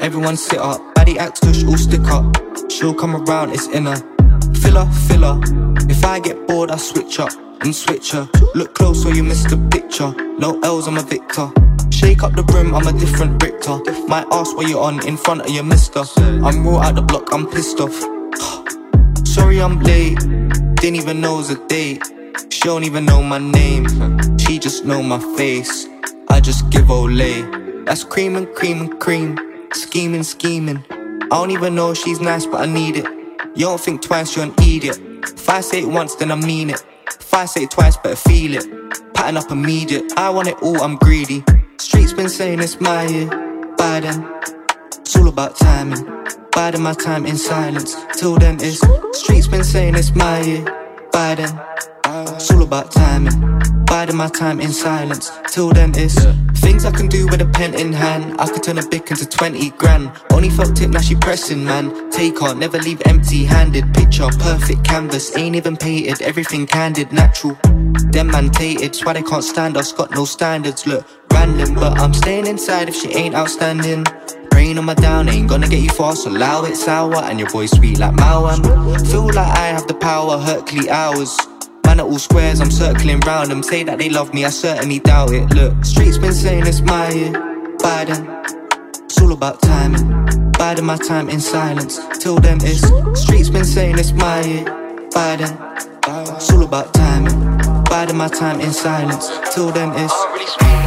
Everyone sit up. Baddie acts tush, all stick up. She'll come around, it's in her. Filler, filler. If I get bored, I switch up and switch her. Look close or you miss the picture. No L's, I'm a victor. Shake up the room, I'm a different Richter. Might ask what you're on in front of your mister. I'm raw out the block, I'm pissed off. Sorry I'm late, didn't even know it was a date. She don't even know my name, she just know my face. I just give Olay. That's cream and cream and cream, scheming, scheming. I don't even know if she's nice, but I need it. You don't think twice, you're an idiot. If I say it once, then I mean it. If I say it twice, better feel it. Pattern up immediate. I want it all, I'm greedy. Streets been saying it's my year. Biden, it's all about timing. Biding my time in silence. Till then, it's streets been saying it's my year. Biden, it's all about timing. Biding my time in silence. Till then, it's things I can do with a pen in hand. I could turn a bick into 20 grand. Only felt it, now she pressing, man. Take on, never leave empty handed. Picture, perfect canvas. Ain't even painted, everything candid, natural. Them man tated, that's why they can't stand us. Got no standards, look, random. But I'm staying inside if she ain't outstanding. Rain on my down, ain't gonna get you far, so Allow it sour, and your boy sweet like Mawam. Feel like I have the power, Hercule hours. Man at all squares, I'm circling round them. Say that they love me, I certainly doubt it. Look, streets been saying it's my year. Biden, eh? it's all about timing. Biding eh? my time in silence. Till then, it's streets been saying it's my year. Biden, eh? it's all about timing. Biding my time in silence. Till then, it's.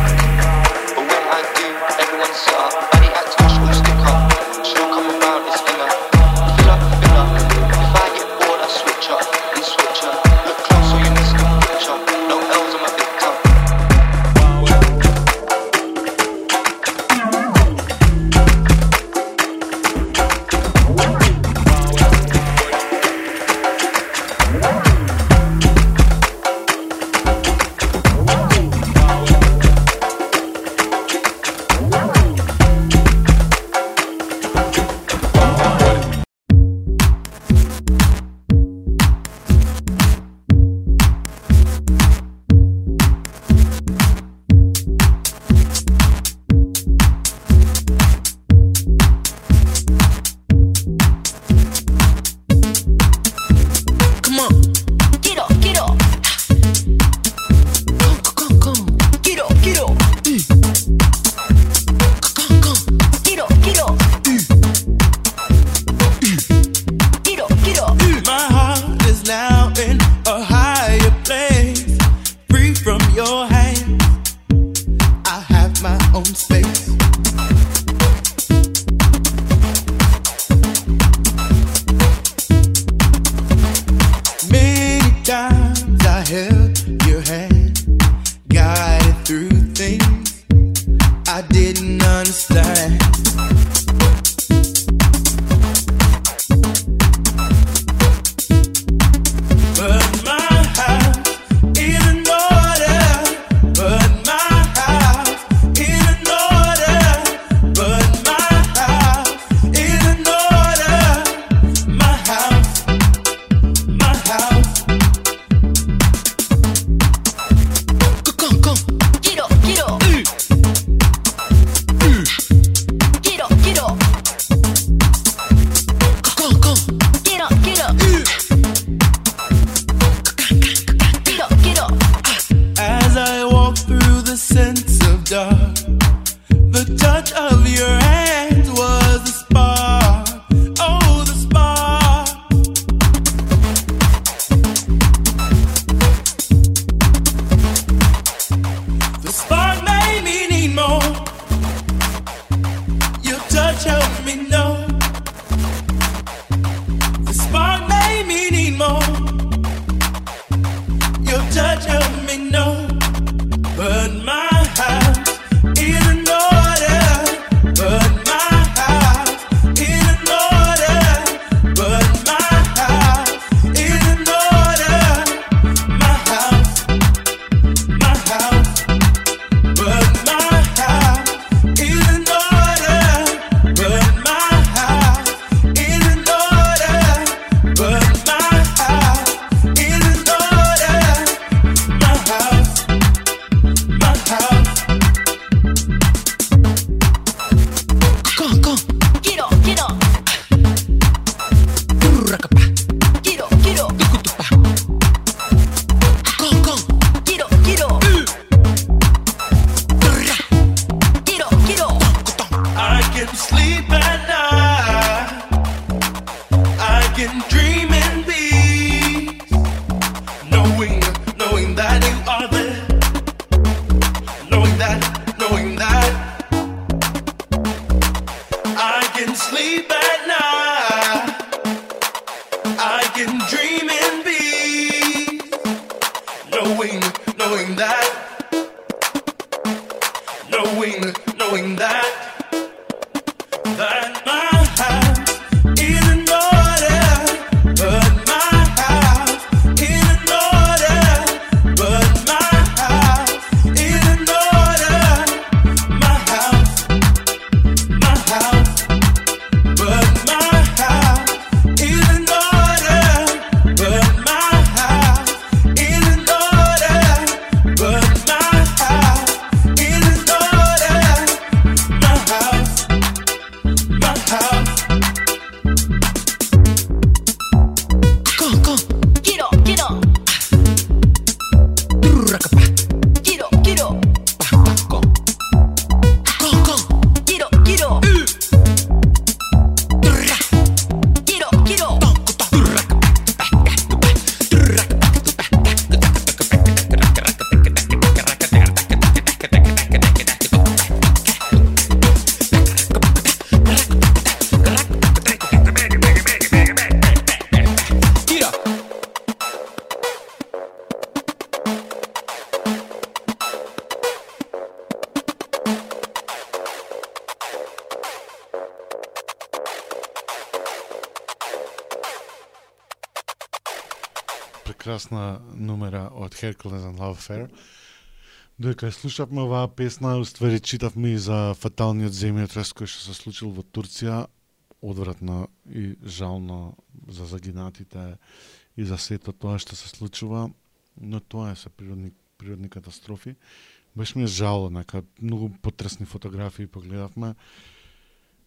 Hercules and Love Affair. Додека слушавме оваа песна, уствари читавме и за фаталниот земјотрес кој што се случил во Турција, одвратно и жално за загинатите и за сето тоа што се случува, но тоа е се природни природни катастрофи. Беше ми жало, нека многу потресни фотографии погледавме.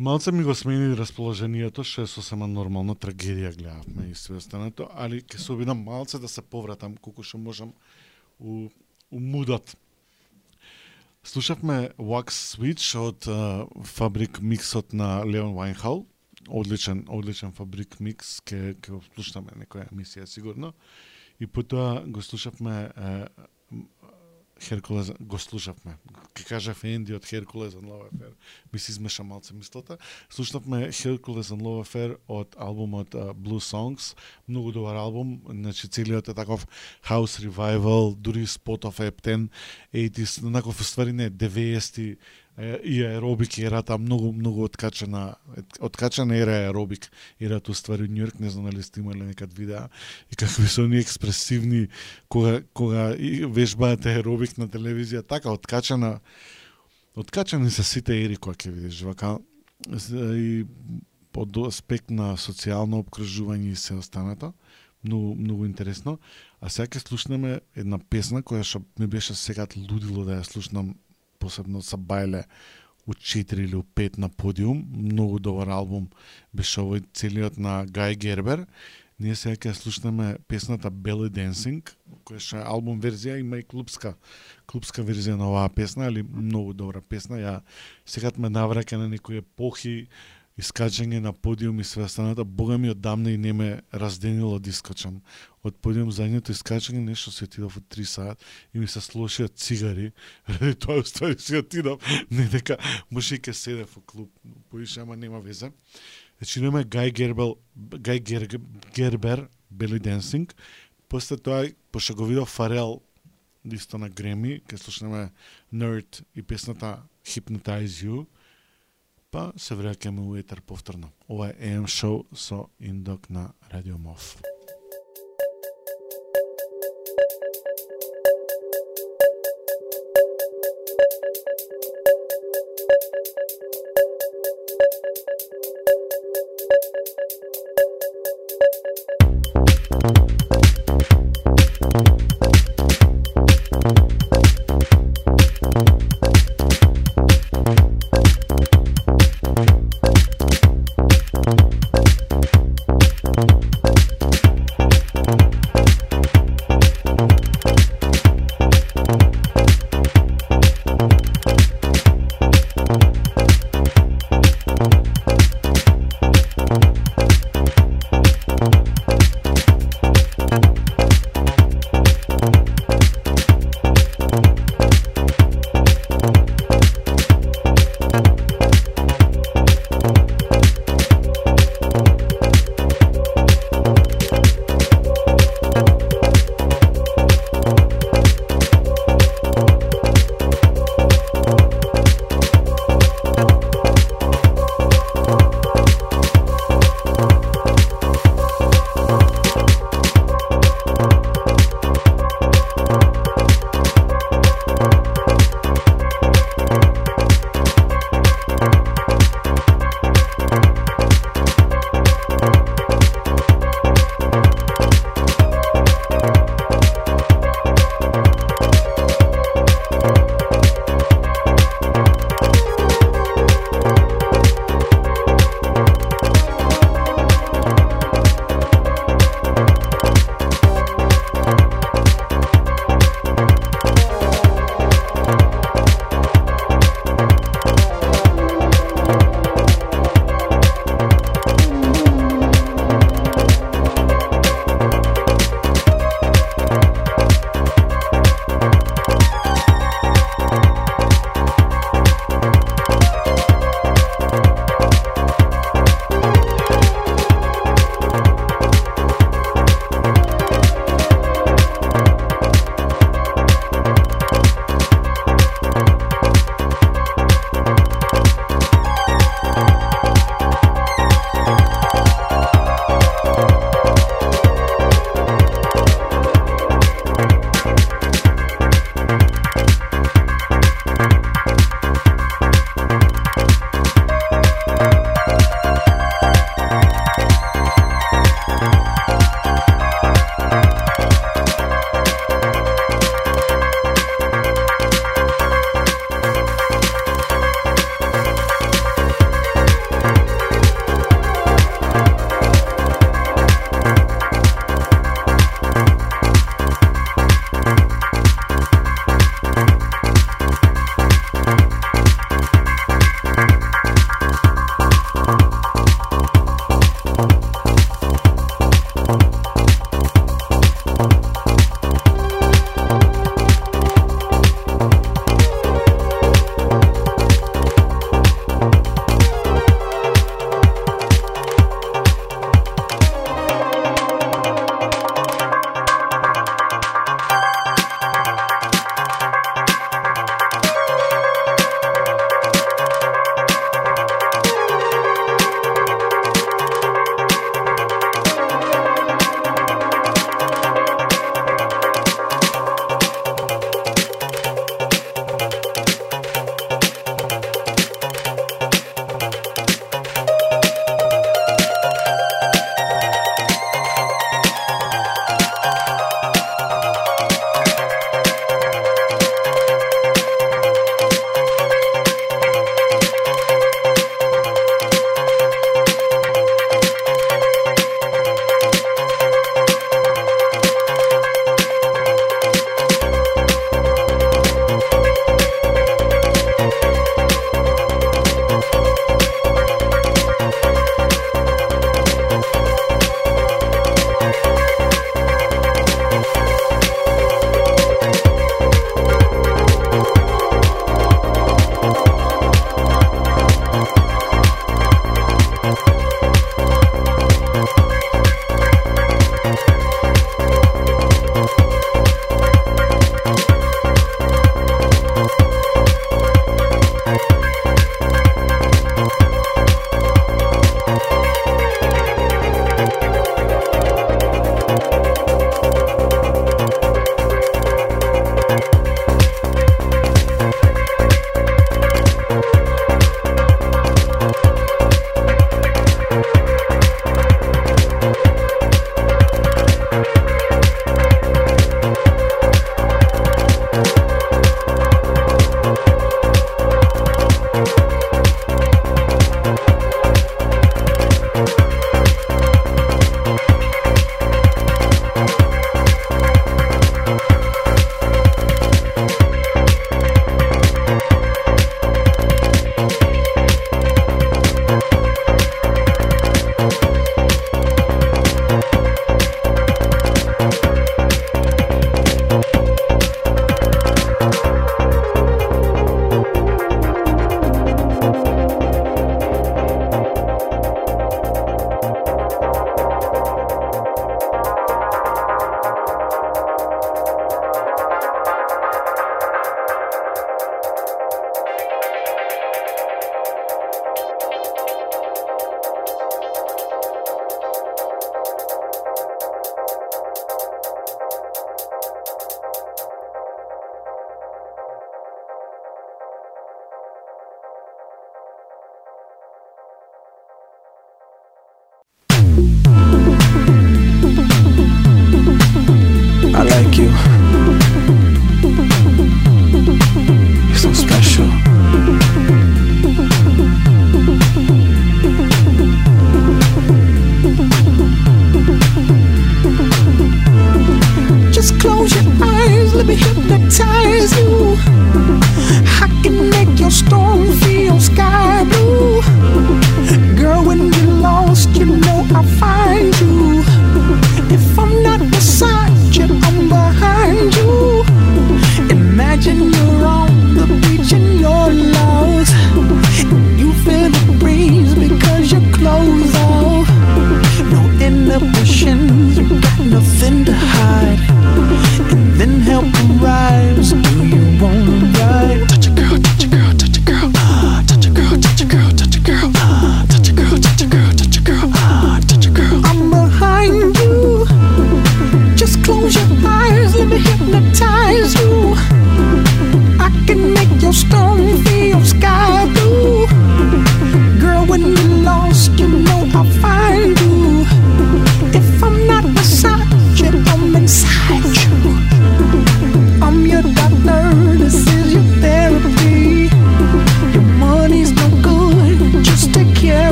Малце ми го смени расположението, што е сосема нормално, трагедија гледавме и све останато, али ќе се обидам малце да се повратам колку што можам у, у мудот. Слушавме Wax Switch од uh, фабрик миксот на Леон Вайнхал, Одличен, одличен фабрик микс, ке, ке го слушаме некоја емисија сигурно. И потоа го слушавме uh, Херкулес го слушавме. Ке кажав Енди од Херкулес and Love Affair. Ми се измеша малце мислата. Слушнавме Херкулес and Love Affair од албумот uh, Blue Songs. Многу добар албум. Значи целиот е таков house revival, дури spot of Epten, 80s, наков ствари не, 90 и аеробик ерата многу многу откачена откачена ера аеробик. Ерата уствари во Њујорк не знам дали сте имале некад видеа. И какви се они експресивни кога кога вежбаат аеробик на телевизија така откачена откачени се сите ери кои ќе видиш вака и од аспект на социјално обкружување и се останато многу многу интересно. А сега ќе слушнеме една песна која што ми беше сега лудило да ја слушнам посебно са Бајле у 4 или у 5 на подиум, многу добар албум беше овој целиот на Гај Гербер. Ние сега ќе слушнеме песната Belly Dancing, која што е албум верзија, има и клубска, клубска верзија на оваа песна, али многу добра песна. Ја сега ме навраќа на некои епохи, искачање на подиум и све останато, бога ми одамна и не ме разденило да искачам. Од подиум заедното искачање нешто се отидов од 3 сат и ми се слошија цигари, ради тоа уствари се отидов, не дека може и ке седе во клуб, поише, ама нема везе. Значи имаме Гај Гербел, Гај Гер, Гербер, Бели Денсинг, после тоа, пошто го видов Фарел, исто на Греми, ке слушнеме Nerd и песната Hypnotize You, pa se vraćamo u etar povtorno. Ovo je AM show so Indok na Radio MOF. thank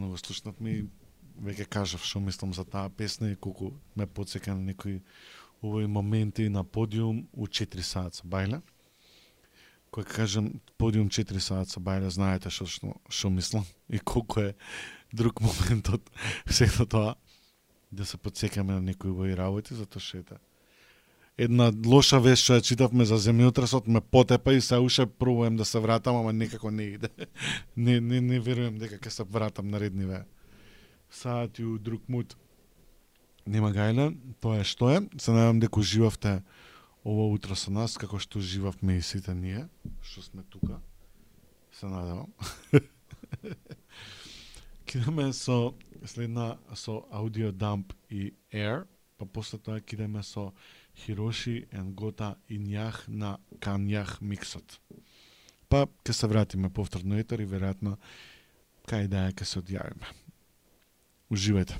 не го слушнат ми веќе кажав што мислам за таа песна и колку ме подсека на некои овој моменти на подиум у 4 саат со Бајле. Кога кажам подиум 4 саат со Бајле, знаете што што, што мислам и колку е друг моментот од сето тоа да се подсекаме на некои овој работи, затоа што една лоша вест што ја читавме за земјотресот ме потепа и се уште пробувам да се вратам, ама никако не иде. не, не, не верувам дека ќе се вратам наредниве Саат у друг мут. Нема гајле, тоа е што е. Се надевам дека уживавте ова утро со нас, како што живавме и сите ние, што сме тука. Се надевам. кидаме со следна со аудио дамп и air, па после тоа кидаме со Хироши Енгота Инјах на Канјах миксот. Па ќе се вратиме повторно етер и веројатно кај да ќе се одјавиме. Уживајте!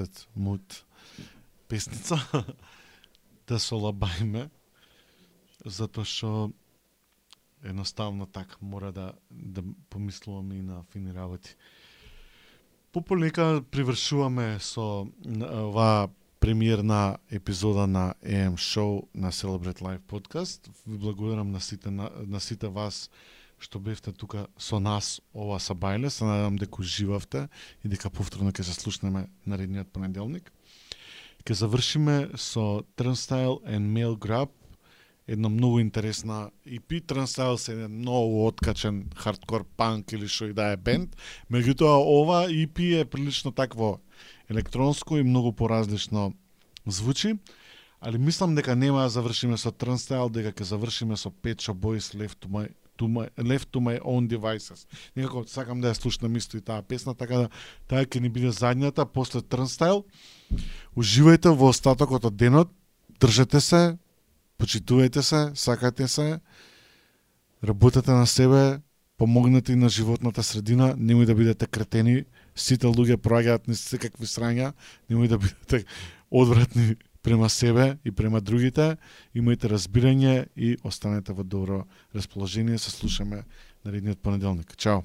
10 мут песница да се лабајме затоа што едноставно така мора да да помислуваме и на фини работи. Пополека привршуваме со оваа премиерна епизода на AM Show на Celebrate Live Podcast. Ви благодарам на сите, на, на сите вас што бевте тука со нас ова сабајле. Се надевам дека уживавте и дека повторно ќе се слушнеме наредниот понеделник. Ќе завршиме со Turnstile and Mail Grab, една многу интересна EP. Turnstile се еден многу откачен хардкор панк или што и да е бенд. Меѓутоа ова EP е прилично такво електронско и многу поразлично звучи. Али мислам дека нема да завршиме со Turnstile, дека ќе завршиме со Pet Shop Boys Left to my to my, left to my own devices. Некако сакам да ја слушнам исто и таа песна, така да таа ќе ни биде задњата после Turnstile. Уживајте во остатокот од денот, држете се, почитувајте се, сакате се, работете на себе, помогнете и на животната средина, немој да бидете кретени, сите луѓе проаѓаат низ секакви срања, немој да бидете одвратни према себе и према другите, имајте разбирање и останете во добро расположение, се слушаме наредниот понеделник. Чао!